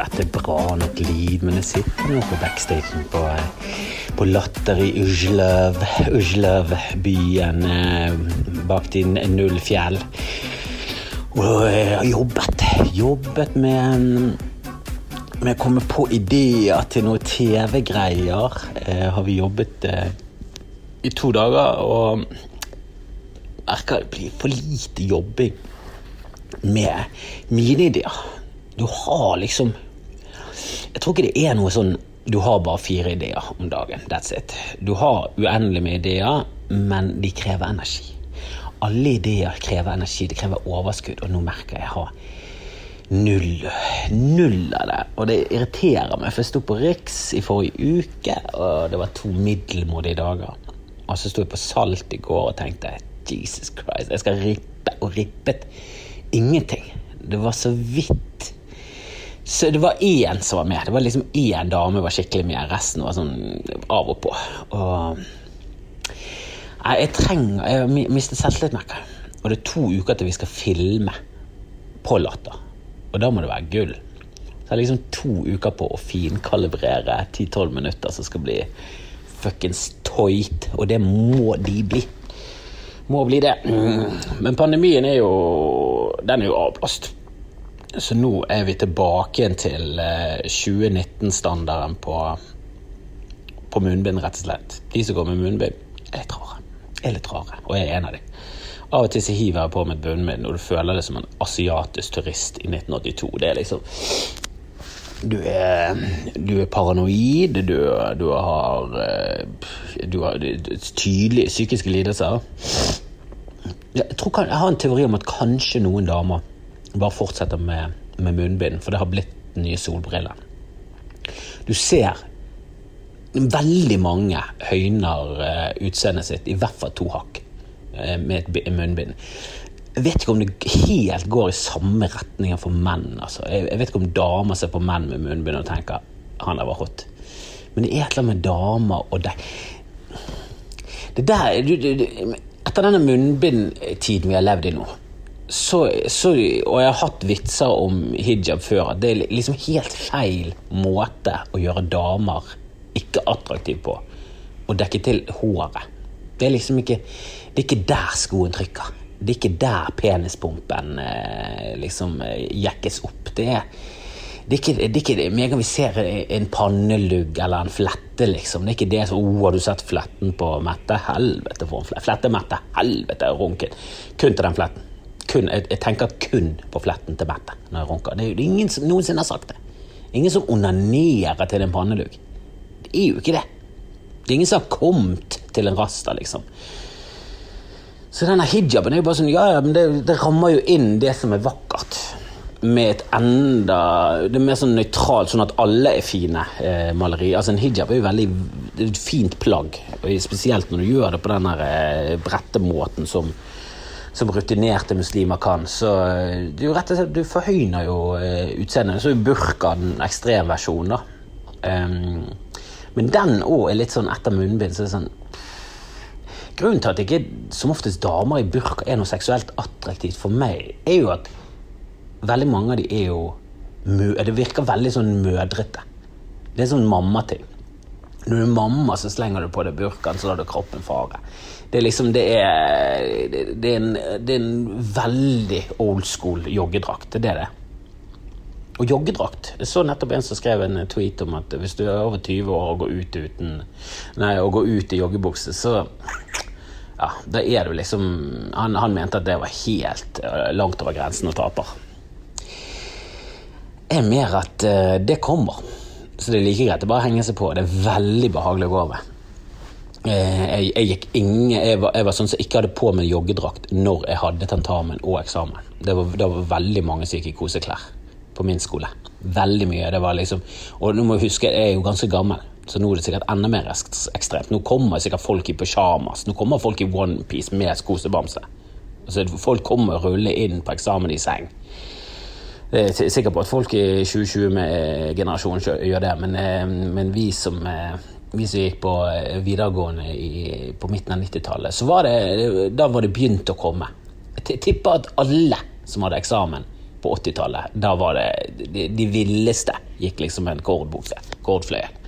dette bra nok liv, men jeg sitter nå på backstagen på, på Latter i Ujløv, Ujløv-byen eh, bak din Nullfjell. Og jeg har jobbet, jobbet med med å komme på ideer til noen TV-greier. Eh, har vi jobbet eh, i to dager og merker det blir for lite jobbing med mine ideer. Du har liksom Jeg tror ikke det er noe sånn du har bare fire ideer om dagen. That's it. Du har uendelig med ideer, men de krever energi. Alle ideer krever energi. Det krever overskudd, og nå merker jeg jeg har null. Null av det. Og det irriterer meg, for jeg sto på Riks i forrige uke, og det var to middelmådige dager. Og så sto jeg på Salt i går og tenkte Jesus Christ, jeg skal rippe og rippet ingenting. Det var så vidt Så det var én som var med. Det var liksom én dame var skikkelig med. Resten var sånn av og på. Og Nei, jeg trenger Jeg har mistet selvtillit, merker jeg. Og det er to uker til vi skal filme på Latter. Og da må det være gull. Så jeg har liksom to uker på å finkalibrere 10-12 minutter som skal bli fuckings toit. Og det må de bli. Må bli det. Men pandemien er jo Den er jo avblåst. Så nå er vi tilbake igjen til 2019-standarden på, på munnbind, rett og slett. De som går med munnbind, er litt rare. Er litt rare, og jeg er en av dem. Av og til så hiver jeg på meg et bunnbind, og du føler deg som en asiatisk turist i 1982. Det er liksom Du er, du er paranoid, du, du, har Du har tydelige psykiske lidelser. Jeg, tror, jeg har en teori om at kanskje noen damer bare fortsetter med, med munnbind, for det har blitt den nye solbriller. Du ser veldig mange høyner utseendet sitt i hvert fall to hakk med et munnbind. Jeg vet ikke om det helt går i samme retning for menn. Altså. Jeg vet ikke om damer ser på menn med munnbind og tenker han der var hot. Men det er et eller annet med damer og deg Det der du, du, Etter denne munnbindtiden vi har levd i nå, så, så, og jeg har hatt vitser om hijab før, at det er liksom helt feil måte å gjøre damer ikke attraktive på. Å dekke til håret. Det er liksom ikke Det er ikke der skoen trykker. Det er ikke der penispumpen eh, liksom jekkes opp. Det er, det er ikke, det er Med en gang vi ser en pannelugg eller en flette, liksom. Det er ikke det som oh, 'Har du sett fletten på Mette?' Helvete, for en flette. Flette-Mette. Helvete, runken. Kun til den fletten. Kun, jeg, jeg, tenker kun på fletten til Mette når jeg runker. Det er jo ingen som noensinne har sagt det. Ingen som onanerer til en pannelugg. Det er jo ikke det. Det er ingen som har kommet til en rasta, liksom. Så denne hijaben er jo bare sånn Ja, ja, men det, det rammer jo inn det som er vakkert. Med et enda Det er mer sånn nøytralt, sånn at alle er fine eh, maleri. Altså En hijab er jo veldig det er et fint plagg, spesielt når du gjør det på den eh, brettemåten som som rutinerte muslimer kan. Så det er rett og slett, du forhøyner jo uh, utseendet. Så er burka den ekstremversjonen, da. Um, men den òg er litt sånn etter munnbind. så sånn Grunnen til at ikke som oftest damer i burka er noe seksuelt attraktivt for meg, er jo at veldig mange av de er jo Det virker veldig sånn mødrete. Det er sånn mammating. Når du er mamma, så slenger du på deg burkaen, så lar du kroppen fare. Det er liksom Det er, det er, en, det er en veldig old school joggedrakt. Det er det. Og joggedrakt. Jeg så nettopp en som skrev en tweet om at hvis du er over 20 år og går ut uten Nei, og går ut i joggebukse, så ja, da er du liksom han, han, mente at det var helt langt over grensen og taper. Er mer at uh, det kommer. Så det er like greit å bare henge seg på. Det er veldig behagelig å gå over. Jeg, jeg, gikk ingen, jeg, var, jeg var sånn som ikke hadde på meg joggedrakt når jeg hadde tentamen og eksamen. Det var, det var veldig mange som gikk i koseklær på min skole. Veldig mye. det var liksom, Og nå må jeg huske, jeg er jo ganske gammel, så nå er det sikkert enda mer ekstremt. Nå kommer sikkert folk i pysjamas. Nå kommer folk i onepiece med kosebamse. Altså, folk kommer og ruller inn på eksamen i seng. Jeg er sikker på at folk i 2020-generasjonen gjør det, men, men vi, som, vi, som, gikk på videregående i, på midten av 90-tallet, så var det, da var det begynt å komme. Jeg tipper at alle som hadde eksamen på 80-tallet, da var det de, de villeste gikk liksom en kordbukse. Kordfløyel.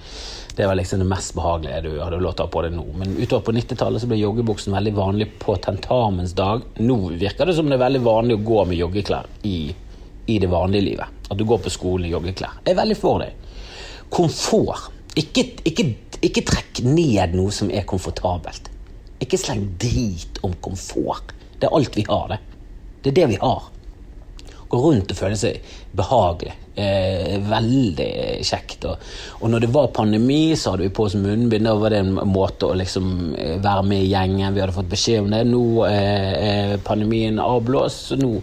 Det var liksom det mest behagelige du hadde lov til å ha på deg nå. Men utover på 90-tallet så ble joggebuksen veldig vanlig på tentamensdag. Nå virker det som det er veldig vanlig å gå med joggeklær i, i det vanlige livet. At du går på skolen i joggeklær. Jeg er veldig for det. Komfort. Ikke, ikke, ikke trekk ned noe som er komfortabelt. Ikke sleng drit om komfort. Det er alt vi har, det. Det er det vi har. Gå rundt og føle seg behagelig. Eh, veldig kjekt. Og, og, når det var pandemi, så hadde vi på oss munnbind. Da var det en måte å liksom eh, være med i gjengen. Vi hadde fått beskjed om det. Nå eh, er pandemien avblåst, så nå,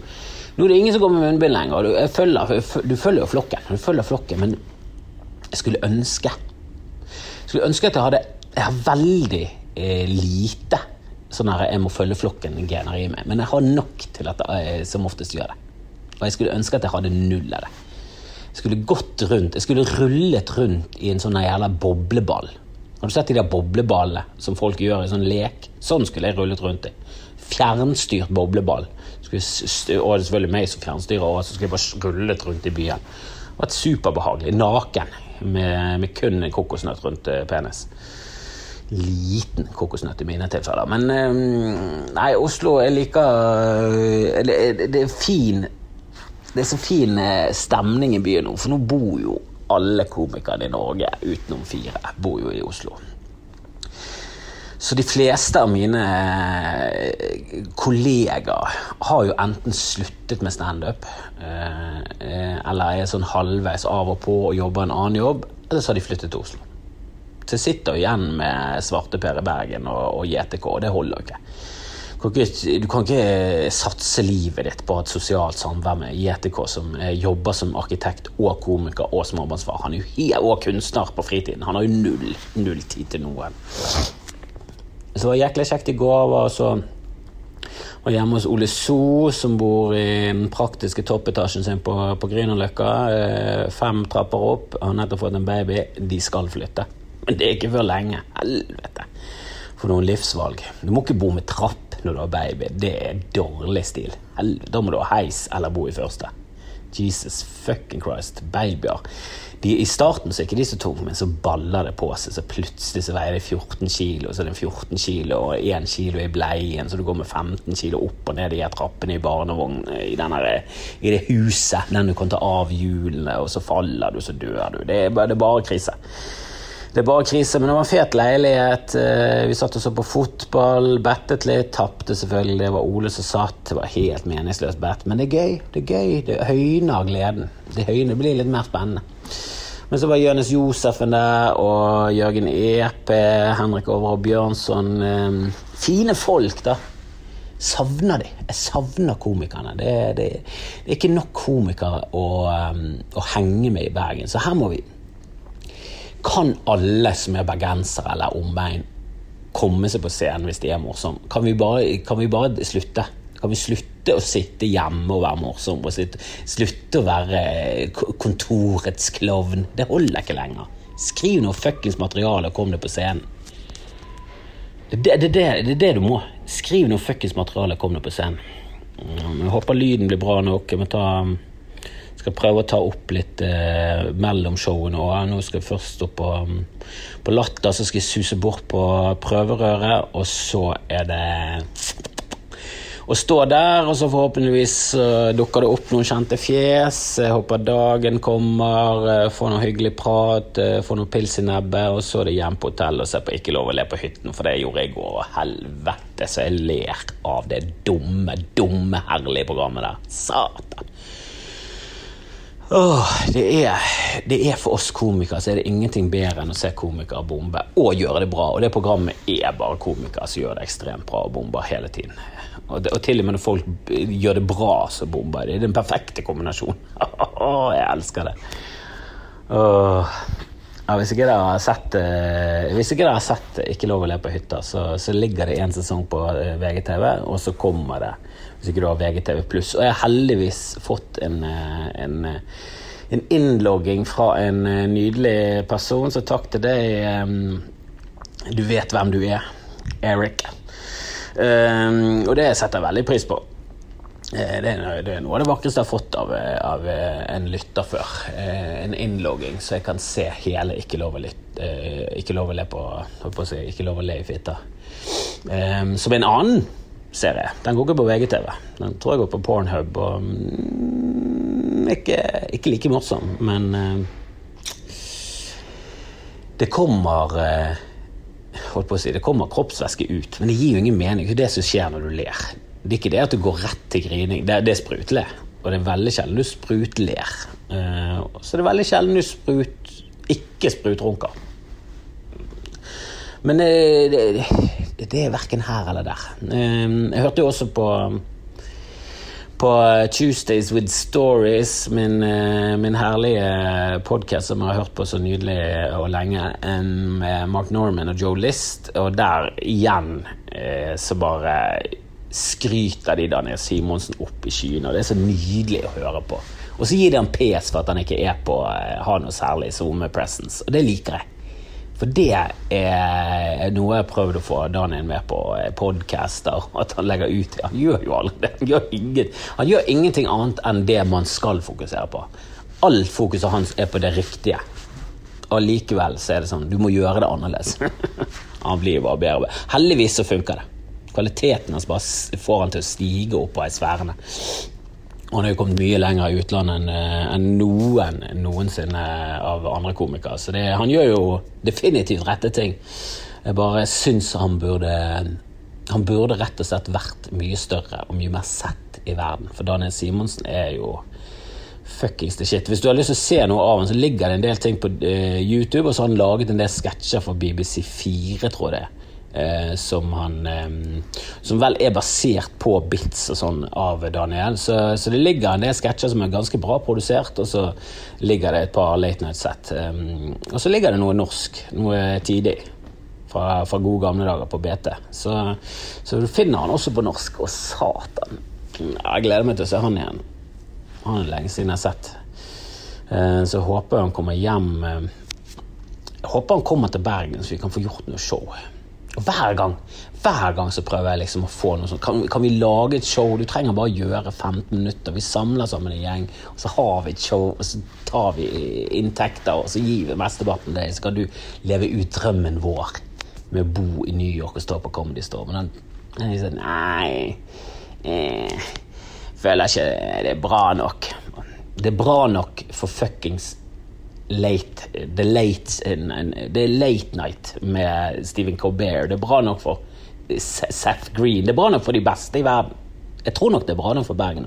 nå, er det ingen som går med munnbind lenger. Du, følger, du følger jo flokken, du følger flokken, men jeg skulle ønske Jeg skulle ønske at jeg hadde Jeg har veldig eh, lite sånn her jeg må følge flokken-gener i meg, men jeg har nok til at jeg som oftest gjør det. Og jeg skulle ønske at jeg hadde null av det. Jeg skulle gått rundt, jeg skulle rullet rundt i en sånn jævla bobleball. Har du sett de der bobleballene som folk gjør i sånn lek? Sånn skulle jeg rullet rundt i. Fjernstyrt bobleball. Og det er selvfølgelig meg som fjernstyrer, og så skulle jeg bare skrullet rundt i byen. Det var superbehagelig. Naken. Med, med kun kokosnøtt rundt eh, penis liten kokosnøtt i mine tilfeller. Men eh, nei, Oslo er like eh, det, det, er fin Det er så fin stemning i byen nå, for nå bor jo alle komikerne i Norge utenom fire bor jo i Oslo. Så de fleste av mine kollegaer har jo enten sluttet med standup, eller er sånn halvveis av og på og jobber en annen jobb, eller så har de flyttet til Oslo. Så jeg sitter igjen med Svarte-Per i Bergen og, og JTK, og det holder ikke. Du kan ikke satse livet ditt på et sosialt samvær med JTK, som jobber som arkitekt og komiker og småbarnsfar. Han er jo helt, og kunstner på fritiden. Han har jo null, null tid til noe. Så det var jæklig kjekt i går. var så var hjemme hos Ole So, som bor i den praktiske toppetasjen sin på, på Grünerløkka. Eh, fem trapper opp. Har nettopp fått en baby. De skal flytte. Men det er ikke før lenge. Helvete. For noen livsvalg. Du må ikke bo med trapp når du har baby. Det er dårlig stil. Da må du ha heis eller bo i første. Jesus fucking Christ. Babyer. De, I starten så er ikke de så tunge, men så baller det på seg. Så plutselig så veier de 14 kilo, så er det 14 kilo og 1 kilo i bleien, så du går med 15 kilo opp og ned i trappene i barnevogn i, denne, i det huset. Den du kan ta av hjulene, og så faller du, så dør du. Det det er bare krise. Det er bare krise, men det var en fet leilighet. Eh, vi satt og så på fotball, bettet litt, tapte selvfølgelig. Det var Ole som satt. Det var helt meningsløst bett, men det er gøy. Det er gøy. Det høyner gleden. Det høyner, blir litt mer spennende. Men så var Jonis Josefen der, og Jørgen Epe, Henrik Overhaug Bjørnson. Eh, fine folk, da. Savner de. Jeg savner komikerne. Det, det, det er ikke nok komikere å, um, å henge med i Bergen, så her må vi kan alle som er bergensere eller omegn, komme seg på scenen hvis de er morsomme? Kan kan vi bare slutte? Kan vi slutte å sitte hjemme og være morsom? Og slutte, slutte å være kontorets klovn? Det holder ikke lenger. Skriv noe fuckings materiale og kom deg på scenen. Det er det, det, det, det, du må. Skriv noe fuckings materiale og kom deg på scenen. Jeg håper lyden blir bra nok. Jeg må ta skal prøve å ta opp litt eh, mellom showene. Og nå skal jeg først stå på, um, på Latter, så skal jeg suse bort på prøverøret. Og så er det å stå der, og så forhåpentligvis uh, dukker det opp noen kjente fjes. Jeg håper dagen kommer, uh, får noe hyggelig prat, uh, får noe pils i nebbet, og så er det hjem på hotellet og se på Ikke lov å le på hytten, for det gjorde jeg i går. Og helvete så jeg ler av det dumme, dumme, herlige programmet der. Satan. Åh, det, er, det er for oss komikere så er det ingenting bedre enn å se komikere bombe og gjøre det bra. Og det programmet er bare komikere som gjør det ekstremt bra og bomber hele tiden. Og, det, og, til og med når folk gjør det bra, så bomber det. Det er den perfekte kombinasjonen. Åh, jeg elsker det. Åh. Ja, hvis ikke dere har sett uh, Hvis ikke dere har sett Ikke lov å le på hytta, så, så ligger det en sesong på uh, VGTV, og så kommer det hvis ikke du har VGTV. Og jeg har heldigvis fått en, uh, en, en innlogging fra en nydelig person, så takk til deg. Du vet hvem du er. Eric. Og det setter jeg veldig pris på. Eh, det er, noe av det vakreste jeg har fått av, av en lytter før. En innlogging, så jeg kan se hele Ikke lov å, ikke lov å le på, Ikke lov å le i fitta. Som en annen serie. Den går ikke på VGTV. Den tror jeg går på Pornhub. Og, mm, ikke, ikke, like morsom, men det kommer holdt på å si, Det kommer kroppsvæske ut, men det gir jo ingen mening. Det er det som skjer når du ler. Det er ikke det at du går rett til grining. Det, det er sprutle. Og det er veldig sjelden du sprutler. Uh, så det er veldig sjelden du sprut, ikke sprutrunker. Men uh, det, det, er verken her eller der. Uh, jeg hørte jo også på på Tuesdays with Stories, min, min herlige podkast som jeg har hørt på så nydelig og lenge, med Mark Norman og Joe List. Og der igjen så bare skryter de Daniel Simonsen opp i skyene. Og det er så nydelig å høre på. Og så gir de han pes for at han ikke er på eh, har noe særlig SoMe-presence. Og det liker jeg. For det er noe jeg har prøvd å få Daniel med på eh, podcaster. At han legger ut Han gjør jo aldri det. Han gjør, ingen, han gjør ingenting annet enn det man skal fokusere på. Alt fokuset hans er på det riktige. Og likevel så er det sånn Du må gjøre det annerledes. han blir bare bedre. Heldigvis så funker det. Kvaliteten hans bare får han til å stige opp av sfærene. Han har jo kommet mye lenger i utlandet enn eh, noen noensinne av andre komikere. Så det, han gjør jo definitivt rette ting. Jeg bare syns han burde Han burde rett og slett vært mye større og mye mer sett i verden. For Daniel Simonsen er jo fuckings the shit. Hvis du har lyst til å se noe av han, så ligger det en del ting på uh, YouTube, og så har han laget en del sketsjer for BBC4, tror jeg det er. Eh, som han eh, Som vel er basert på bits og sånn av Daniel. Så, så det ligger en del sketsjer som er ganske bra produsert, og så ligger det et par late night-sett. Eh, og så ligger det noe norsk, noe tidig. Fra, fra gode gamle dager på BT. Så, så, finner han også på norsk. Og satan! Jeg gleder meg til å se han igjen. Han er lenge siden jeg har sett. Eh, så jeg han kommer hjem eh, Jeg håper han kommer til Bergen, så vi kan få gjort noe show. Hver gang hver gang så prøver jeg liksom å få noe sånt. Kan, kan, vi lage et show? Du trenger bare gjøre 15 minutter. Vi samler sammen en gjeng, og så har vi et show, og så tar vi inntekter, og så gir vi mesteparten deg. Så kan du leve ut drømmen vår med å bo i New York og stå på Comedy Store. Men den, den liksom, Nei eh, Føler ikke det er bra nok. Det er bra nok for fuckings late, the late, det er late night med Stephen Colbert. Det er bra nok for Seth Green. Det er bra nok for de beste i verden. Jeg tror nok det er bra nok for Bergen.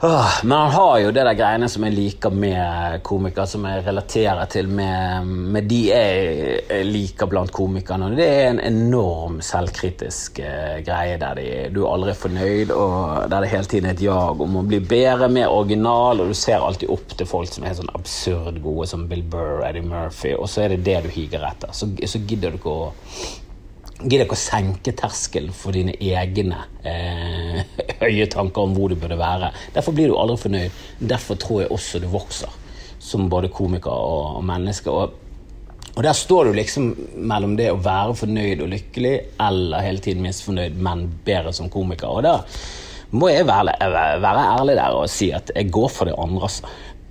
Åh, men han har jo det der greiene som jeg liker med komikere, som jeg relaterer til med, med de jeg liker blant komikerne. Det er en enorm selvkritisk uh, greie der de, du aldri er fornøyd, og der det hele tiden er et jag om å bli bedre, mer original, og du ser alltid opp til folk som er sånn absurd gode, som Bill Burr, Eddie Murphy, og så er det det du higer etter. Så, så gidder du ikke å gidder ikke å senke terskelen for dine egne eh, høye tanker om hvor du burde være. Derfor blir du aldri fornøyd. Derfor tror jeg også du vokser som både komiker og, og menneske. Og, og, der står du liksom mellom det å være fornøyd og lykkelig eller hele tiden misfornøyd, men bedre som komiker. Og da må jeg være, være ærlig der og si at jeg går for det andre. altså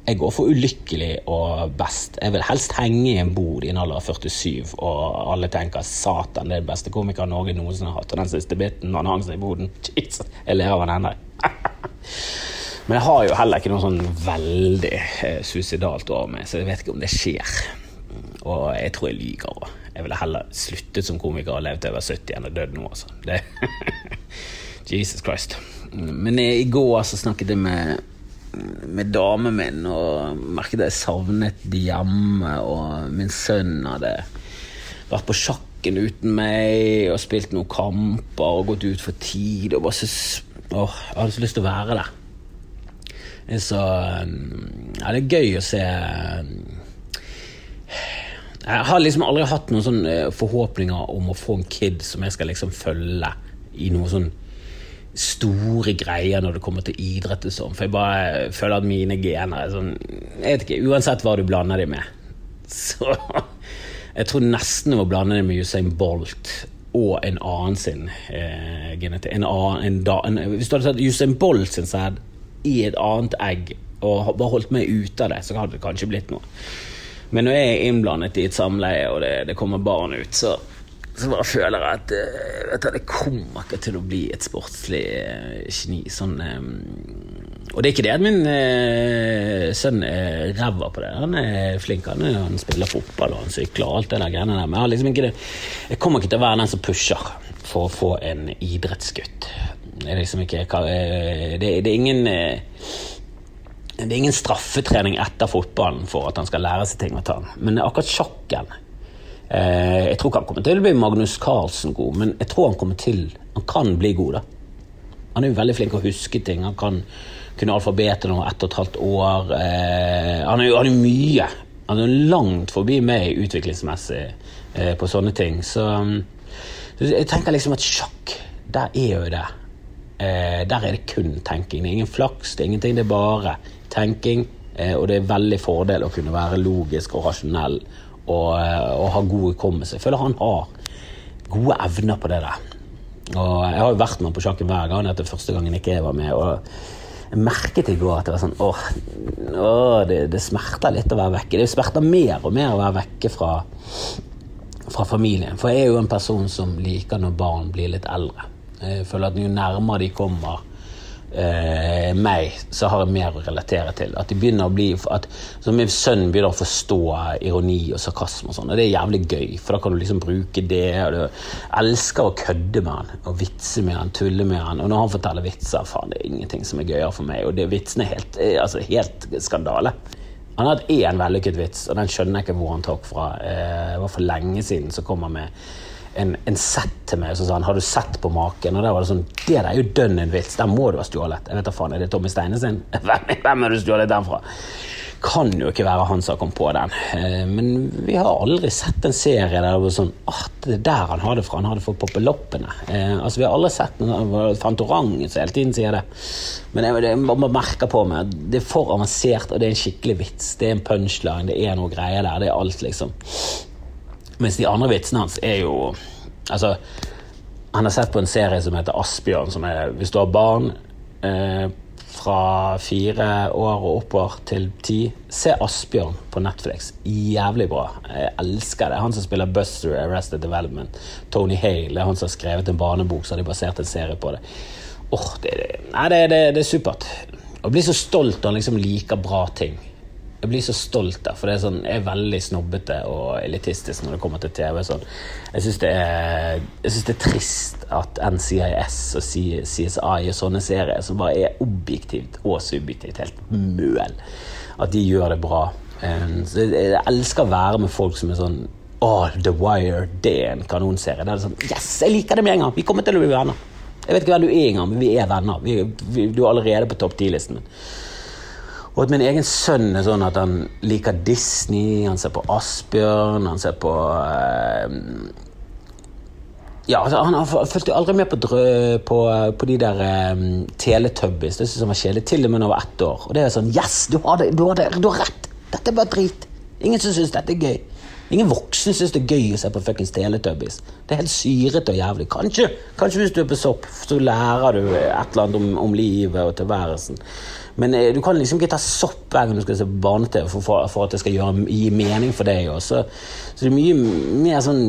jeg går for ulykkelig og best. Jeg vil helst henge i en bod i en alder av 47, og alle tenker 'satan, det er den beste komikeren Norge noensinne har hatt'. Og den siste biten han hang seg i boden Jesus, Jeg ler av den ennå. Men jeg har jo heller ikke noe sånn veldig eh, suicidalt over meg, så jeg vet ikke om det skjer. Og jeg tror jeg lyver òg. Jeg ville heller sluttet som komiker og levd var 70 enn å dødd nå, altså. Det. Jesus Christ. Men i går så snakket jeg med med damen min og merket jeg savnet de hjemme. Og min sønn hadde vært på sjakken uten meg og spilt noen kamper og gått ut for tid. Og bare så, åh, jeg hadde så lyst til å være der. Så ja, det er gøy å se Jeg har liksom aldri hatt noen sånne forhåpninger om å få en kid som jeg skal liksom følge i noe sånn store greier når det kommer til idrett og sånn. For jeg bare føler at mine gener er sånn Jeg vet ikke, Uansett hva du blander dem med. Så jeg tror nesten jeg må blande dem med Usain Bolt og en annen sin eh, genetikk. En annen, en da, en, hvis du hadde tatt Usain Bolt sin sæd i et annet egg og bare holdt meg ute av det, så hadde det kanskje blitt noe. Men når jeg er innblandet i et samleie, og det, det kommer barn ut, så, så bare føler jeg at eh, vet du, det kommer ikke til å bli et sportslig eh, geni. Sånn, eh, og det er ikke det at min sønn er ræva på det. Han er flink, han, han spiller fotball og han sykler og alt det der greiene der. Men jeg, liksom det, jeg kommer ikke til å være den som pusher for å få en idrettsgutt. Det er liksom ikke Det, det er ingen det er ingen straffetrening etter fotballen for at han skal lære seg ting og tang. Men akkurat sjakken eh, Jeg tror ikke han kommer til å bli Magnus Carlsen god, men jeg tror han kommer til Han kan bli god, da. Han er jo veldig flink til å huske ting. Han kan kunne alfabetet nå ett og et halvt år. Eh, han er jo mye. Han er langt forbi meg utviklingsmessig eh, på sånne ting. Så, så jeg tenker liksom at sjakk, der er jo det. Eh, der er det kun tenking. Det er ingen flaks, det er ingenting. Det er bare tenking. Eh, og det er veldig fordel å kunne være logisk og rasjonell og, eh, og ha god hukommelse. Jeg føler han har gode evner på det der. Og jeg har jo vært med på sjakken hver gang. Dette første gangen ikke jeg var med. og jeg merket i går at det var sånn åh, åh det, det smerter litt å være vekke. Det smerter mer og mer å være vekke fra, fra familien. For jeg er jo en person som liker når barn blir litt eldre. Jeg føler at jo nærmere de kommer eh, meg, så har jeg mer å relatere til. At de begynner å bli at, så Min sønn begynner å forstå ironi og sarkasme, og sånn, og det er jævlig gøy. For da kan du liksom bruke det. og Du elsker å kødde med han og vitse med han, tulle med han. Og når han forteller vitser, faen, det er ingenting som er gøyere for meg. Og det vitsene er helt, altså, helt skandale. Han har hatt én vellykket vits, og den skjønner jeg ikke hvor han tok fra. Eh, det var for lenge siden som kom han med en, en sett til meg så sa han, har du sett på maken. Og der var det sånn Det der er jo dønn en vits. Den må du ha stjålet. Jeg vet da faen, Er det Tommy Steine sin? Hvem, hvem har du stjålet den fra? Kan jo ikke være han som har kommet på den. Eh, men vi har aldri sett en serie der det var sånn ah, det er der han har det fra. Han har det for poppeloppene. Eh, altså, vi har alle sett Fantorangen Fantorang som hele tiden sier det. Men jeg, jeg må merke på meg det er for avansert, og det er en skikkelig vits. Det er en punchline, det er noe greier der. Det er alt, liksom. Mens de andre vitsene hans er jo Altså, han har sett på en serie som heter Asbjørn, som er Hvis du har barn eh, fra fire år og oppover til ti, se Asbjørn på Netflix. Jævlig bra. Jeg elsker det. Han som spiller Buster Arrested Development. Tony Hale er han som har skrevet en barnebok, så har de basert en serie på det. Oh, det, det, det, det er supert. Å bli så stolt når han liksom liker bra ting jeg blir så stolt der, for sånn, jeg er veldig snobbete og elitistisk når det kommer til TV. Sånn. Jeg syns det, det, er trist at NCIS og CSI og sånne serier som bare er objektivt og subjektivt helt møl, at de gjør det bra. Så jeg elsker å være med folk som er sånn Å, oh, The Wire, det er en kanonserie. Det er sånn, Yes, jeg liker det med en gang! Vi kommer til å bli venner. Jeg vet ikke hvem du er engang, men vi er venner. Vi, vi, du er allerede på topp ti-listen min. Og at min egen sønn er sånn at han liker Disney, han ser på Asbjørn, han ser på uh, ja, altså, Han fulgte aldri med på, drø, på, på de der um, Teletubbies. Det synes han var kjedelig. Til og med da han var ett år. Og det er sånn Yes, du har, det, du har, det, du har rett! Dette er bare drit. Ingen som syns dette er gøy. Ingen voksne syns det er gøy å se på fuckings Teletubbies. Det er helt syrete og jævlig. Kanskje, kanskje hvis du er på sopp, så lærer du et eller annet om, om livet og tilværelsen. Men eh, du kan liksom ikke ta sopp hver gang du skal se barne-TV for, for, for, at det skal gjøre, gi mening for deg. Også. så, det er mye mer sånn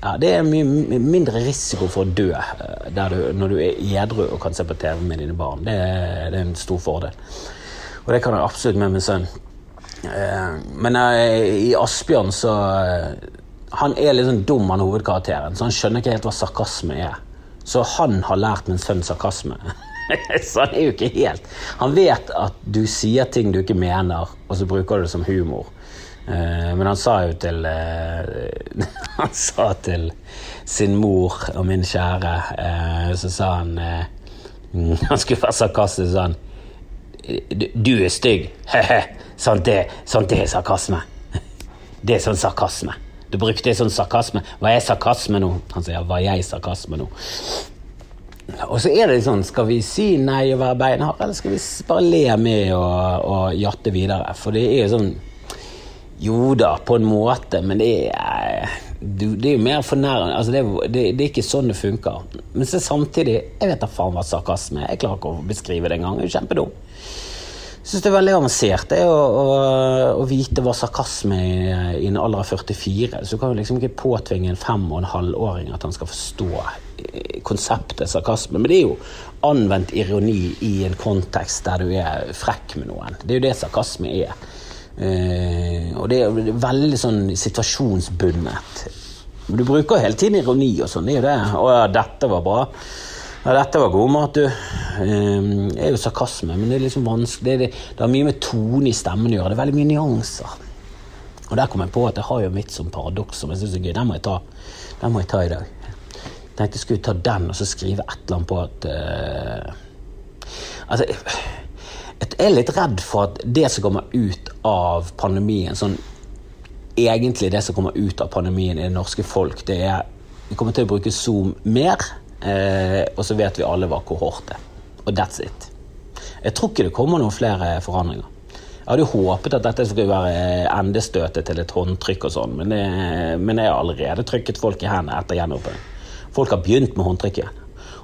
ja, Det er mye mindre risiko for å dø eh, du, når du er edru og kan se på TV med dine barn. Det, det er en stor fordel. Og det kan jeg absolutt med min sønn. Eh, men i Asbjørn så Han er litt sånn dum, han hovedkarakteren, så han skjønner ikke helt hva sarkasme er. Så han har lært min sønn sarkasme. så han er jo ikke helt Han vet at du sier ting du ikke mener, og så bruker du det som humor. Uh, men han sa jo til uh, Han sa til sin mor og min kjære uh, Så sa han Han skulle være sarkastisk sånn Du er stygg. He-he. Sånt det, sånt er sarkasme. Det er sånn sarkasme. Du brukte det sånn sarkasme. Hva er sarkasme nå? Han sier hva er jeg sarkasme nå? Og så er det sånn, skal vi si nei og være beinhard, eller skal vi bare le med og, og jatte videre? For det er jo sånn Jo da, på en måte, men det er du, det er jo mer fornærende. Altså, det, det, det, er ikke sånn det funker. Men så samtidig Jeg vet da faen hva sarkasme er. Jeg klarer ikke å beskrive det engang. Kjempedum. Jeg syns det er veldig avansert det å, å, å, vite hva sarkasme er i en alder av 44. Så du kan jo liksom ikke påtvinge en fem og en halvåring at han skal forstå eh, konseptet sarkasme. Men det er jo anvendt ironi i en kontekst der du er frekk med noen. Det er jo det sarkasme er. Uh, og det er veldig sånn situasjonsbundet. Du bruker hele tiden ironi og sånn. Det er jo det. 'Å ja, dette var bra'. Ja, dette var god mat, du. Uh, det er jo sarkasme, men det er liksom vanskelig. Det, det, det har mye med tone i stemmen å gjøre. Det er veldig mye nyanser. Og der kom jeg på at jeg har jo mitt som paradoks som jeg syns er gøy. Den må jeg ta Den må jeg ta i dag. Jeg tenkte jeg skulle ta den og så skrive et eller annet på at uh, Altså jeg er litt redd for at det som kommer ut av pandemien, sånn egentlig det som kommer ut av pandemien i det norske folk, det er Vi kommer til å bruke Zoom mer, eh, og så vet vi alle hva kohort er. Og that's it. Jeg tror ikke det kommer noen flere forandringer. Jeg hadde jo håpet at dette skulle være endestøtet til et håndtrykk og sånn, men, men jeg har allerede trykket folk i hendene etter gjenåpning. Folk har begynt med håndtrykk igjen.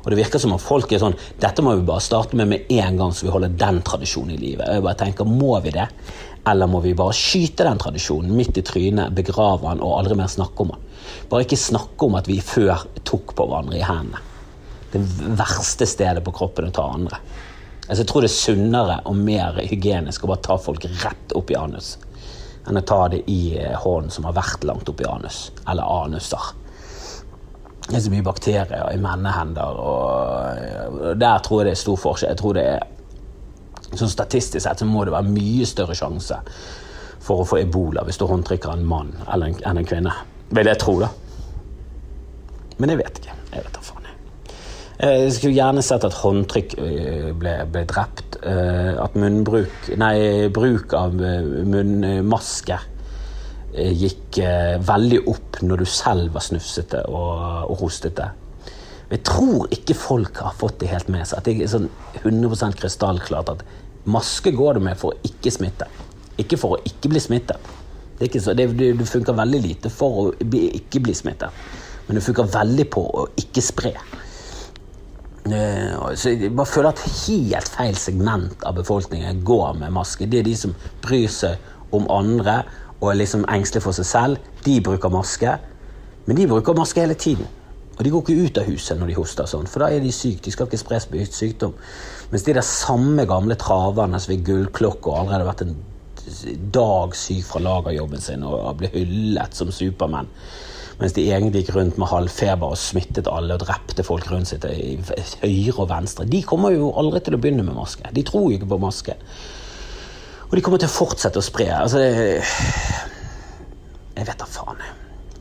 Og det virker som om folk er sånn Dette må vi bare starte med med en gang, så vi holder den tradisjonen i livet. Og jeg bare tenker, Må vi det? Eller må vi bare skyte den tradisjonen midt i trynet, begrave den og aldri mer snakke om den? Bare ikke snakke om at vi før tok på hverandre i hendene. Det verste stedet på kroppen å ta andre. Altså, jeg tror det er sunnere og mer hygienisk å bare ta folk rett opp i anus enn å ta det i hånden som har vært langt opp i anus, eller anuser. Det er så mye bakterier i mennehender, og der tror jeg det er stor forskjell. Jeg tror det er Sånn Statistisk sett så må det være mye større sjanse for å få ebola hvis du håndtrykker en mann eller en, enn en kvinne. Vil jeg tro, da. Men jeg vet ikke. Jeg vet da faen. Jeg skulle gjerne sett at håndtrykk øh, ble, ble drept. Øh, at munnbruk Nei, bruk av munnmaske Eh, gikk eh, veldig opp når du selv var snufsete og, og hostete. Jeg tror ikke folk har fått det helt med seg. At det er sånn 100% krystallklart at maske går du med for å ikke smitte. Ikke for å ikke bli smittet. Det, så, det, det, funker veldig lite for å bli, ikke bli smittet. Men det funker veldig på å ikke spre. Eh, så jeg bare føler at helt feil segment av befolkningen går med maske. Det er de som bryr seg om andre og er liksom engstelige for seg selv, de bruker maske. Men de bruker maske hele tiden. Og de går ikke ut av huset når de hoster, sånn, for da er de syke. De skal ikke spres sykdom. Mens de der samme gamle traverne som er gullklokke og allerede har vært en dag syk fra lagerjobben sin og ble hyllet som Supermann, mens de egentlig gikk rundt med halvfeber og smittet alle og drepte folk rundt seg til høyre og venstre, de kommer jo aldri til å begynne med maske. De tror jo ikke på maske. Og de kommer til å fortsette å spre. Altså, jeg vet da faen.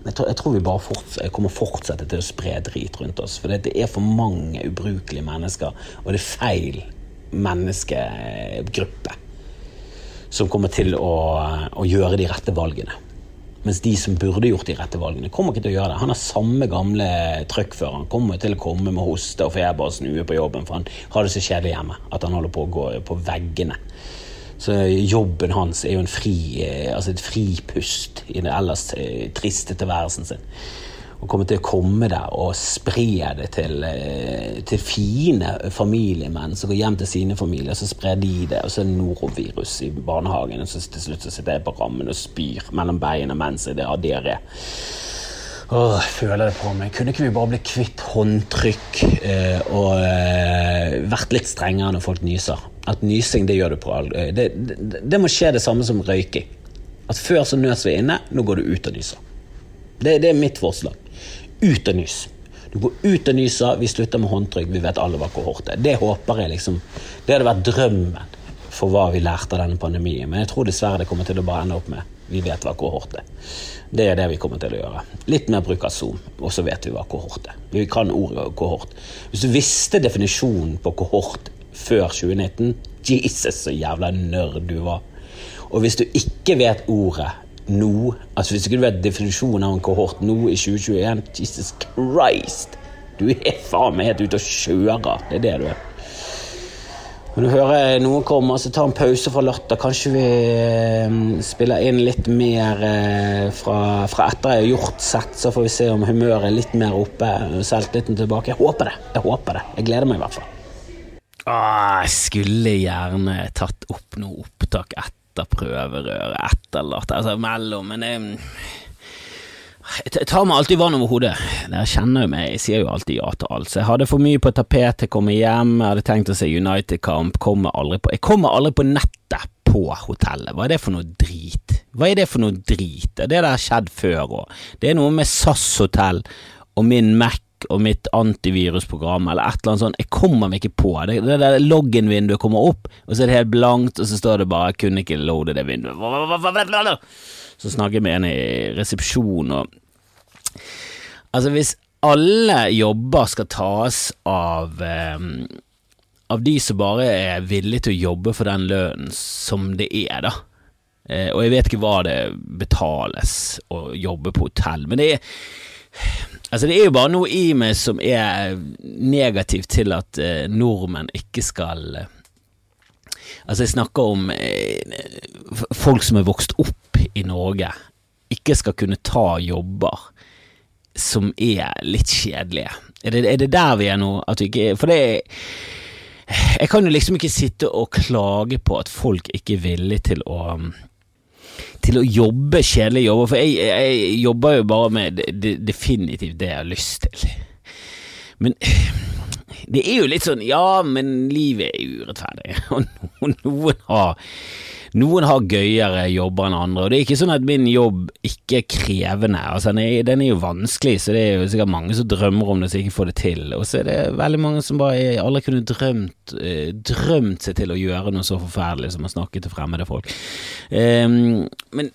Jeg tror, jeg tror vi bare fort, kommer fortsette til å spre drit rundt oss. For det er for mange ubrukelige mennesker, og det er feil menneskegruppe som kommer til å, å gjøre de rette valgene. Mens de som burde gjort de rette valgene, kommer ikke til å gjøre det. Han er samme gamle trøkkfører. Han kommer til å komme med hoste og feber og snue på jobben, for han har det så kjedelig hjemme at han holder på å gå på veggene. Så jobben hans er jo en fri, eh, altså et fripust i den ellers eh, triste tilværelsen sin. Å komme til å komme der og spre det til, eh, til fine familiemenn som går hjem til sine familier, så sprer de det, og så er det norovirus i barnehagen, og så til slutt så sitter jeg på rammen og spyr mellom beina mens jeg har diaré. Åh, jeg føler det på meg. Kunne ikke vi bare bli kvitt håndtrykk eh, og eh, vært litt strengere når folk nyser? At nysing, det gjør du på all det, det, det, må skje det samme som røyking. At før så nøs vi inne, nå går du ut og nyser. Det, det er mitt forslag. Ut og nys. Du går ut og nyser, vi slutter med håndtrykk, vi vet alle hva kohort er. Det håper jeg liksom Det hadde vært drømmen for hva vi lærte av denne pandemien. Men jeg tror dessverre det kommer til å bare ende opp med vi vet hva kohort er. Det er det vi kommer til å gjøre. Litt mer bruk av Zoom, og så vet vi hva kohort er. Vi kan ordet kohort. Hvis du visste definisjonen på kohort før 2019. Jesus, så jævla nerd du var. Og hvis du ikke vet ordet nå, altså hvis du kunne vet definisjonen av en kohort nå i 2021 Jesus Christ! Du er faen meg helt ute og kjører. Det er det du er. Når du hører noen komme, så ta en pause fra Latter. Kanskje vi eh, spiller inn litt mer eh, fra, fra, etter jeg har gjort sett, så får vi se om humøret er litt mer oppe. Selvtilliten tilbake. Jeg håper det. Jeg håper det. Jeg gleder meg i hvert fall. Åh, jeg skulle gjerne tatt opp noe opptak etter prøverøret, etterlatt eller altså mellom, men jeg jeg tar meg alltid vann over hodet. Dere kjenner jo meg, jeg sier jo alltid ja til alt. Så jeg hadde for mye på tapetet, komme hjem, jeg hadde tenkt å se United-kamp, kommer aldri på Jeg kommer aldri på nettet på hotellet. Hva er det for noe drit? Hva er det for noe drit? Det der har skjedd før òg. Det er noe med SAS hotell og min Mac og mitt antivirusprogram eller et eller annet sånt. Jeg kommer meg ikke på det. Det der login-vinduet kommer opp, og så er det helt blankt, og så står det bare 'jeg 'kunne ikke loade det vinduet'. Så snakker jeg med en i resepsjon og Altså, hvis alle jobber skal tas av eh, av de som bare er villige til å jobbe for den lønnen som det er, da. Eh, og jeg vet ikke hva det betales å jobbe på hotell, men det er Altså, det er jo bare noe i meg som er negativt til at eh, nordmenn ikke skal eh, Altså, jeg snakker om eh, folk som er vokst opp i Norge, ikke skal kunne ta jobber som er litt kjedelige. Er det, er det der vi er nå? At vi ikke For det Jeg kan jo liksom ikke sitte og klage på at folk ikke er villige til å til å jobbe kjedelige jobber, for jeg, jeg jobber jo bare med definitivt det jeg har lyst til. Men det er jo litt sånn Ja, men livet er urettferdig, og noen har noen har gøyere jobber enn andre, og det er ikke sånn at min jobb ikke er krevende. Altså, den, er, den er jo vanskelig, så det er jo sikkert mange som drømmer om det som ikke får det til. Og så er det veldig mange som bare aldri kunne drømt, eh, drømt seg til å gjøre noe så forferdelig som å snakke til fremmede folk. Um, men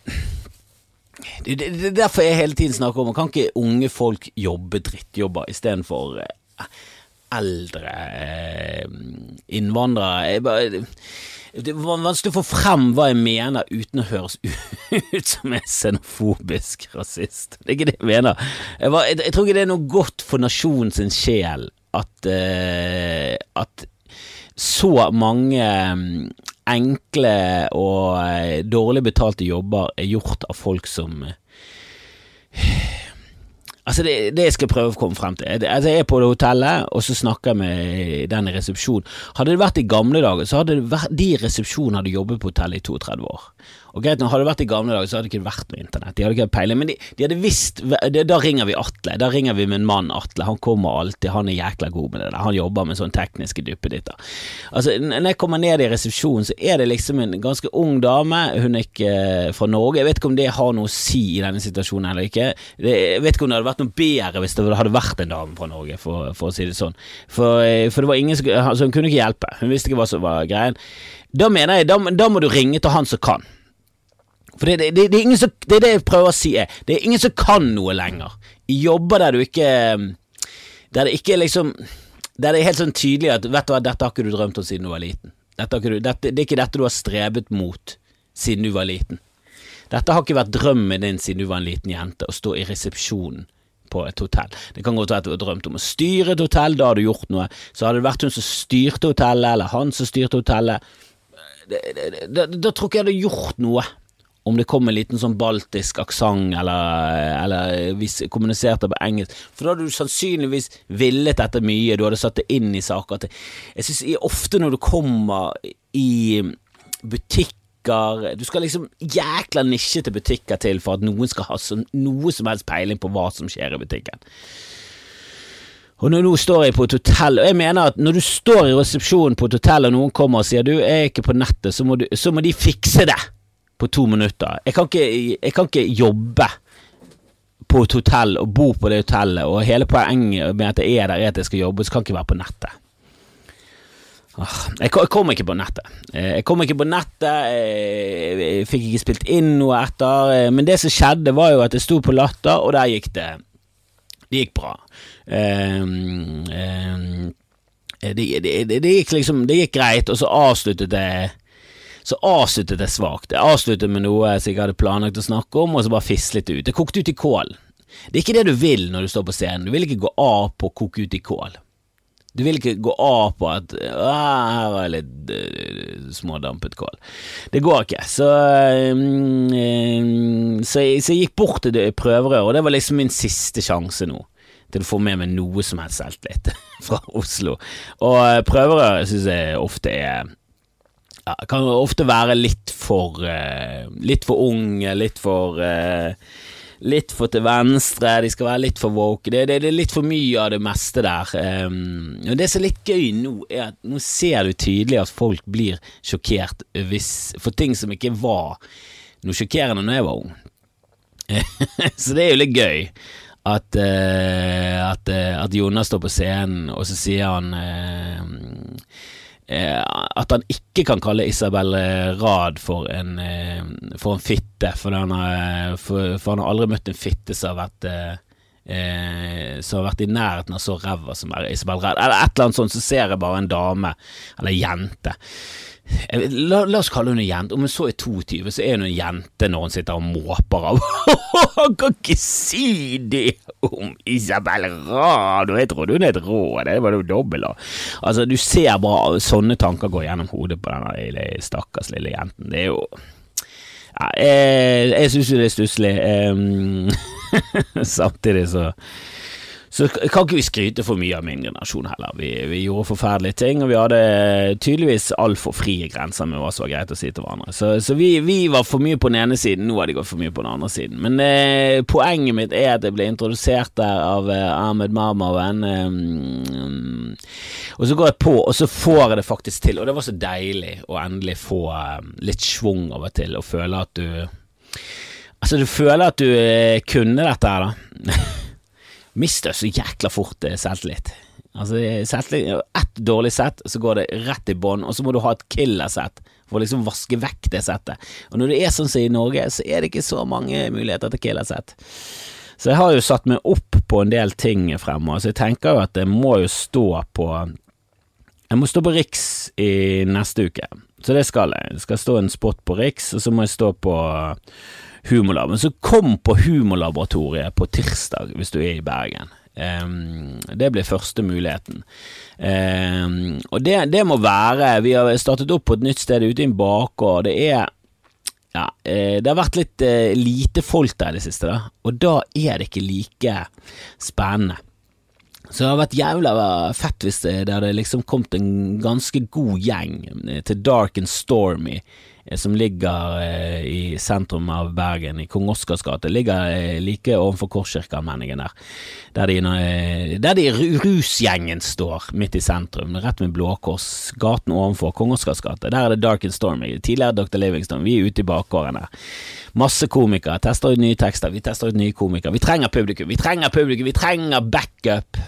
det, det, er derfor jeg hele tiden snakker om Kan ikke unge folk jobbe drittjobber istedenfor eh, eldre eh, innvandrere? Bare det var vanskelig å få frem hva jeg mener uten å høres ut som en xenofobisk rasist. Det er ikke det jeg mener. Jeg, var, jeg, jeg tror ikke det er noe godt for nasjonen sin sjel at, uh, at så mange mm, enkle og uh, dårlig betalte jobber er gjort av folk som uh, Altså, det, det jeg skal prøve å komme frem til altså, Jeg er på hotellet, og så snakker jeg med den i resepsjonen. Hadde det vært i gamle dager, så hadde det vært, de i resepsjonen hadde jobbet på hotellet i 32 år. Og greit, nå Hadde det vært i gamle dager, så hadde det ikke vært noe internett. De hadde ikke peiling, men de, de hadde visst Da ringer vi Atle. Da ringer vi min mann Atle. Han kommer alltid, han er jækla god med det der. Han jobber med sånn tekniske duppeditter. Altså, når jeg kommer ned i resepsjonen, så er det liksom en ganske ung dame. Hun er ikke eh, fra Norge. Jeg vet ikke om det har noe å si i denne situasjonen eller ikke. Jeg vet ikke om det hadde vært noe bedre hvis det hadde vært en dame fra Norge, for, for å si det sånn. For, eh, for det var ingen som altså, Hun kunne ikke hjelpe. Hun visste ikke hva som var greien. Da mener jeg, da, da må du ringe til han som kan. For det, det, det, er som, det, er det jeg prøver å si, er det er ingen som kan noe lenger. I jobber der du ikke Der det ikke liksom Der det er helt sånn tydelig at vet du hva, dette har ikke du drømt om siden du var liten. Dette dette, det er ikke dette du har strebet mot siden du var liten. Dette har ikke vært drømmen din siden du var en liten jente, å stå i resepsjonen på et hotell. Det kan godt være at du har drømt om å styre et hotell, da har du gjort noe. Så hadde det vært hun som styrte hotellet, eller han som styrte hotellet, da tror ikke jeg hadde gjort noe om det kom en liten sånn baltisk aksent, eller, eller hvis kommuniserte på engelsk, for da hadde du sannsynligvis villet dette mye, du hadde satt det inn i saker. Jeg synes ofte når du kommer i butikker Du skal liksom jækla nisjete butikker til for at noen skal ha så, noe som helst peiling på hva som skjer i butikken. Og nå, nå, står jeg på et hotell, og jeg mener at når du står i resepsjonen på et hotell og noen kommer og sier du, er ikke på nettet, så må, du, så må de fikse det på to minutter. Jeg kan ikke, jeg kan ikke jobbe på et hotell og bo på det hotellet, og hele poenget med at jeg er der, er at jeg skal jobbe, så kan jeg ikke være på nettet. Jeg kom ikke på nettet. Eh, jeg kom ikke på nettet, jeg fikk ikke spilt inn noe etter, eh, men det som skjedde, var jo at jeg sto på Latter, og der gikk det Det gikk bra. Um, um, det, det, det, det, gikk liksom Det gikk greit, og så avsluttet jeg så avsluttet jeg svakt. Jeg avsluttet med noe jeg sikkert hadde planlagt å snakke om, og så bare fislet ut. Det kokte ut i kål. Det er ikke det du vil når du står på scenen. Du vil ikke gå av på å koke ut i kål. Du vil ikke gå av på at her var litt uh, smådampet kål. Det går ikke. Så, um, så, jeg, så, jeg, gikk bort til prøverøret, og det var liksom min siste sjanse nå til å få med meg noe som helst selvtillit fra Oslo. Og prøverøret syns jeg ofte er ja, kan ofte være litt for uh, Litt for unge, litt for uh, litt for til venstre, de skal være litt for woke. Det, det, det er litt for mye av det meste der. Um, og Det som er litt gøy nå, er at nå ser du tydelig at folk blir sjokkert hvis, for ting som ikke var noe sjokkerende når jeg var ung. så det er jo litt gøy. At, uh, at, at Jonas står på scenen, og så sier han at han ikke kan kalle Isabel eh, Rad for en, eh, for en fitte, for han, har, for, for han, har, aldri møtt en fitte som har vært eh, som har vært i nærheten av så ræva som er Isabel Rad. Eller et eller annet sånt, så ser jeg bare en dame, eller jente, La, la, oss kalle en jente. Om hun så er 22, så er hun en jente når hun sitter og måper av. Han kan ikke si det om Isabel Rad! Jeg trodde hun het Rå, det var jo dobbel. Altså, du ser bare sånne tanker går gjennom hodet på denne stakkars lille jenten. Det er jo ja, Jeg, jeg syns jo det er stusslig. Um, samtidig så så kan ikke vi skryte for mye av min generasjon heller. Vi, vi gjorde forferdelige ting, og vi hadde tydeligvis altfor frie grenser med hva som var greit å si til hverandre. Så, så vi, vi, var for mye på den ene siden, nå har de gått for mye på den andre siden. Men eh, poenget mitt er at jeg ble introdusert der av eh, Ahmed Marmaven, eh, og så går jeg på, og så får jeg det faktisk til, og det var så deilig å endelig få eh, litt schwung over til, og føle at du Altså, du føler at du eh, kunne dette her, da. mister så jækla fort eh, selvtillit. Altså, selvtillit Ett dårlig sett, så går det rett i bånn, og så må du ha et killersett for å liksom vaske vekk det settet. Og når det er sånn som i Norge, så er det ikke så mange muligheter til killersett. Så jeg har jo satt meg opp på en del ting fremover, så jeg tenker jo at jeg må jo stå på Jeg må stå på Riks i neste uke, så det skal jeg. Det skal stå en spot på Riks, og så må jeg stå på Humorlab. Men så kom på Humorlaboratoriet på tirsdag, hvis du er i Bergen. Um, det blir første muligheten. Um, og det, det, må være Vi har startet opp på et nytt sted ute i en bakgård. Det er ja, uh, det har vært litt uh, lite folk der i det siste, da. og da er det ikke like spennende. Så det har vært jævla fett hvis det, det hadde liksom kommet en ganske god gjeng eh, til Dark and Stormy Eh, som ligger eh, i sentrum av Bergen, i Kong Oscars gate. Ligger eh, like overfor Korskirkeallmenningen der. Der de, der de rusgjengen står, midt i sentrum, rett med Blå Kors. Gaten ovenfor Kong Oscars gate. Der er det Dark and Stormy. Tidligere Dr. Livingstone. Vi er ute i bakgården der. Masse komikere. Tester ut nye tekster. Vi tester ut nye komikere. Vi trenger publikum. Vi trenger publikum. Vi trenger backup.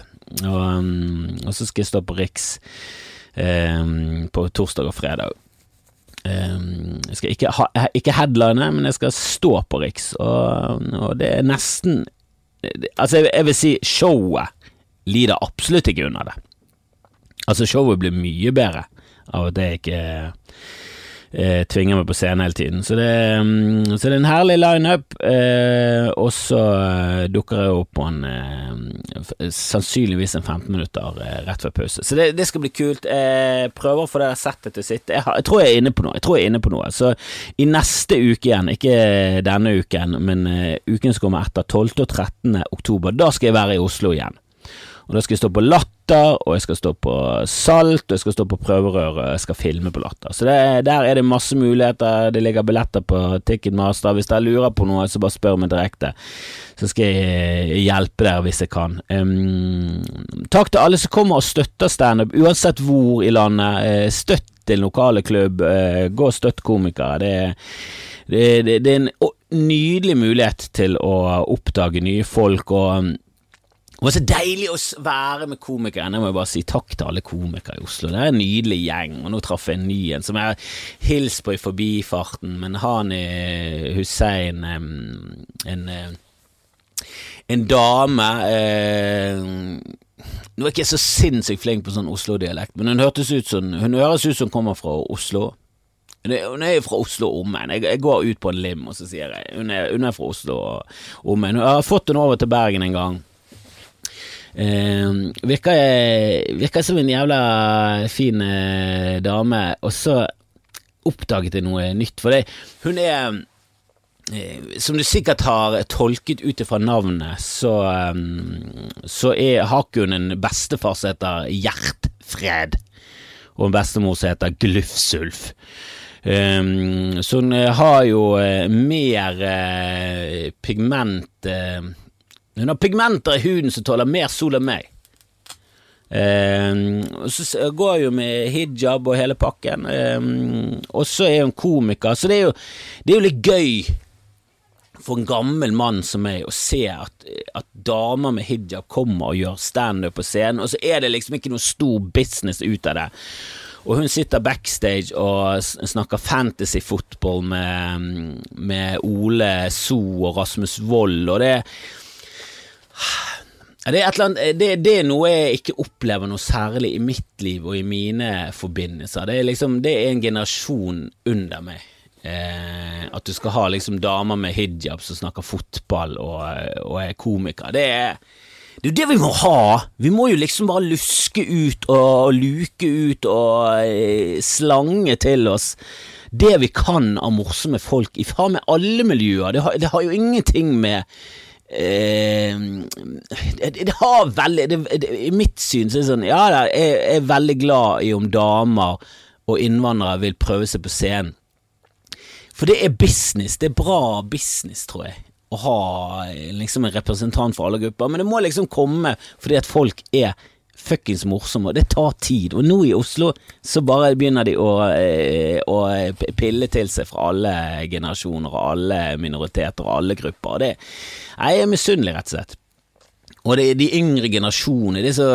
Og, um, og så skal jeg stå på Riks um, på torsdag og fredag. Ehm, jeg skal ikke, ha, ikke headline, men jeg skal stå på Riks, og, og det er nesten Altså, jeg, jeg vil si showet lider absolutt ikke under det. Altså, showet blir mye bedre av at jeg ikke eh, tvinger meg på scenen hele tiden. Så det, um, så det er en herlig lineup. Eh, og så eh, dukker jeg opp på en eh, sannsynligvis en 15 minutter eh, rett før pause. Så det, det, skal bli kult. Jeg prøver å få det settet til å sitte. Jeg, jeg, tror jeg er inne på noe. Jeg tror jeg er inne på noe. Så i neste uke igjen, ikke denne uken, men uh, uken som kommer etter, 12. og 13. oktober, da skal jeg være i Oslo igjen. Og da skal jeg stå på Latter, og jeg skal stå på Salt, og jeg skal stå på Prøverør, og jeg skal filme på Latter. Så det, der er det masse muligheter. Det ligger billetter på Ticketmaster. Hvis dere lurer på noe, så bare spør meg direkte. Så skal jeg hjelpe dere hvis jeg kan. Um, takk til alle som kommer og støtter standup, uansett hvor i landet. Eh, støtt til lokale klubb. Eh, gå og støtt komikere. Det det, det, det, er en nydelig mulighet til å oppdage nye folk og det var så deilig å være med komikere. Jeg må bare si takk til alle komikere i Oslo. Det er en nydelig gjeng, og nå traff jeg en ny en som jeg har hilst på i forbifarten, men Hani Hussein, en, en dame eh, Nå er jeg ikke så sinnssykt flink på sånn Oslo-dialekt, men hun, ut som, hun høres ut som hun kommer fra Oslo. Hun er fra Oslo og omegn. Jeg, jeg, går ut på en lim og så sier jeg hun er, hun er fra Oslo og omegn. Jeg har fått henne over til Bergen en gang. Eh, virker, virker som en jævla fin eh, dame, og så oppdaget jeg noe nytt. For det, hun er eh, som du sikkert har tolket ut ifra navnet, så, eh, så er, har ikke hun en bestefar som heter Hjertfred, og en bestemor som heter Glufsulf. Um, så hun har jo uh, mer uh, pigment uh, Hun har pigmenter i huden som tåler mer sol enn meg. Um, og så går hun med hijab og hele pakken. Um, og så er hun komiker, så det er jo, det er jo litt gøy for en gammel mann som meg å se at, at damer med hijab kommer og gjør standup på scenen, og så er det liksom ikke noe stor business ut av det. Og hun sitter backstage og snakker fantasy football med, med Ole So og Rasmus Wold, og det det er, annet, det, det er, noe jeg ikke opplever noe særlig i mitt liv og i mine forbindelser. Det er liksom, det er en generasjon under meg. Eh, at du skal ha liksom damer med hijab som snakker fotball og, og er komiker. Det er jo det vi må ha! Vi må jo liksom bare luske ut og luke ut og eh, slange til oss det vi kan av morsomme folk i faen alle miljøer. Det har, det har, jo ingenting med eh, det, det, har veldig det, I mitt syn så er det sånn Ja, jeg er veldig glad i om damer og innvandrere vil prøve seg på scenen. For det er business. Det er bra business, tror jeg å ha liksom en representant for alle grupper, men det må liksom komme fordi at folk er fuckings morsomme, og det tar tid. Og nå i Oslo så bare begynner de å, eh, å pille til seg fra alle generasjoner og alle minoriteter og alle grupper. Og det, jeg er misunnelig, rett og slett. Og det er de yngre generasjonene, det er så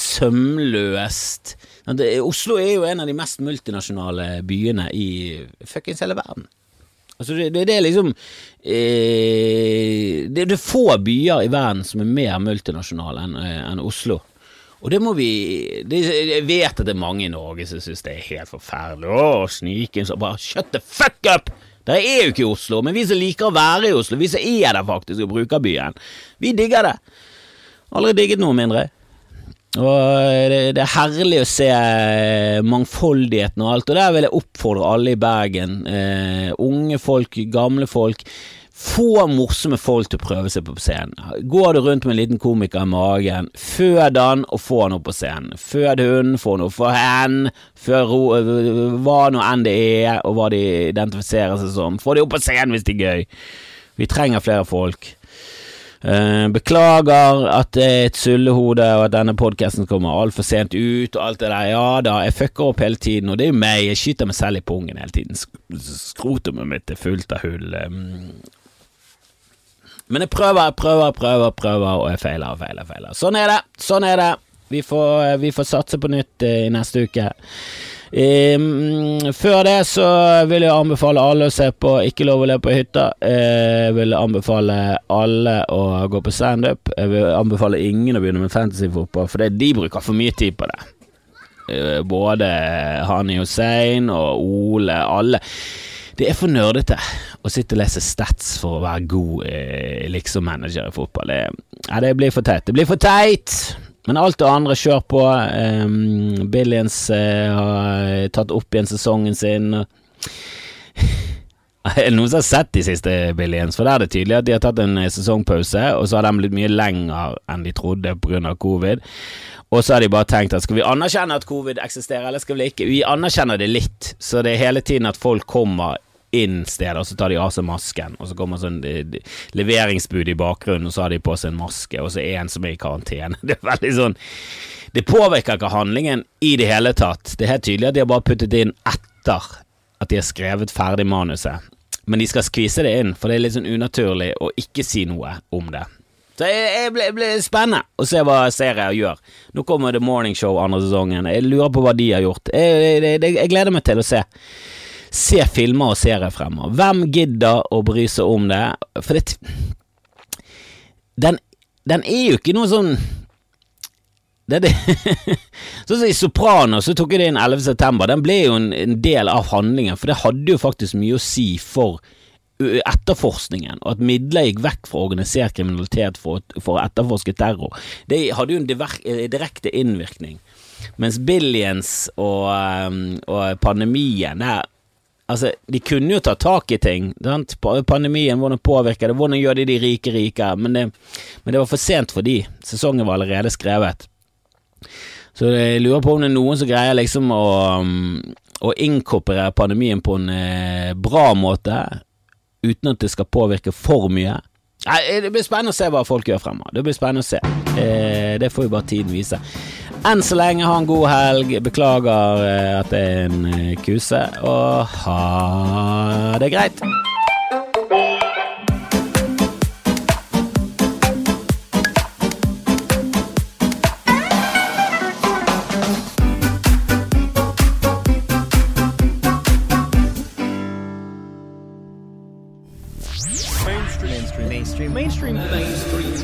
sømløst. Oslo er jo en av de mest multinasjonale byene i fuckings hele verden. Altså det, det, det, er liksom eh, det, det, er få byer i verden som er mer multinasjonale enn eh, en Oslo. Og det må vi det, Jeg vet at det er mange i Norge som syns det er helt forferdelig. Å, sniken som bare Shut the fuck up! Dere er jo ikke i Oslo, men vi som liker å være i Oslo, vi som er der faktisk og bruker byen, vi digger det. Aldri digget noe mindre. Og det, det, er herlig å se eh, mangfoldigheten og alt, og der vil jeg oppfordre alle i Bergen, eh, unge folk, gamle folk, få morsomme folk til å prøve seg på scenen. Går du rundt med en liten komiker i magen, fød han og få han opp på scenen. Fød hun, få opp for hen, før hva nå enn det er, og hva de identifiserer seg som. Få de opp på scenen hvis det er gøy. Vi trenger flere folk. Uh, beklager at det er et sullehode og at denne podkasten kommer altfor sent ut og alt det der. Ja da, jeg fucker opp hele tiden, og det er jo meg. Jeg skyter meg selv i pungen hele tiden. Skrotumet mitt er fullt av hull. Men jeg prøver, prøver, prøver, prøver, og jeg feiler og feiler, feiler. Sånn er det. Sånn er det. Vi får, vi får satse på nytt uh, i neste uke. Um, før det så vil jeg anbefale alle å se på Ikke lov å le på hytta. Jeg vil anbefale alle å gå på standup. Jeg vil anbefale ingen å begynne med fantasyfotball, for de bruker for mye tid på det. Både Hani Hussein og Ole, alle. Det er for nerdete å sitte og lese stats for å være god eh, liksom manager i fotball. Det, ja, det blir for teit. Det blir for teit! Men alt det andre, kjør på. Um, Billions uh, har tatt opp igjen sesongen sin. Er det noen som har sett de siste Billions? For der er det tydelig at de har tatt en eh, sesongpause, og så har de blitt mye lenger enn de trodde pga. covid. Og så har de bare tenkt at skal vi anerkjenne at covid eksisterer, eller skal vi ikke? Vi anerkjenner det litt, så det er hele tiden at folk kommer inn stedet, og så tar de av seg masken, og så kommer sånn de, de, leveringsbud i bakgrunnen, og så har de på seg en maske, og så er en som er i karantene. Det er veldig sånn Det påvirker ikke handlingen i det hele tatt. Det er helt tydelig at de har bare puttet inn etter at de har skrevet ferdig manuset, men de skal skvise det inn, for det er litt sånn unaturlig å ikke si noe om det. Så det blir spennende å se hva serier gjør. Nå kommer The Morning Show andre sesongen. Jeg lurer på hva de har gjort. Jeg, jeg, jeg gleder meg til å se se filmer og serier fremover. Hvem gidder å bry seg om det? For det den, den er jo ikke noe sånn det, det. sånn som I Soprano så tok jeg det inn 11. september. Den ble jo en, en, del av handlingen, for det hadde jo faktisk mye å si for etterforskningen, og at midler gikk vekk fra organisert kriminalitet for, for å etterforske terror. Det hadde jo en direkte innvirkning. Mens Billions og, og pandemien der Altså, de kunne jo ta tak i ting. Sant? Pandemien, hvordan påvirker det, hvordan gjør de de rike rike? Men det, men det var for sent for de. Sesongen var allerede skrevet. Så jeg lurer på om det er noen som greier liksom å, å inkorporere pandemien på en eh, bra måte, uten at det skal påvirke for mye. Nei, Det blir spennende å se hva folk gjør fremover. Det blir spennende å se. Eh, det får jo bare tiden vise. Enn så lenge, ha en god helg. Beklager eh, at det er en eh, kuse, og ha det greit. mainstream. Mainstream. Mainstream. Mainstream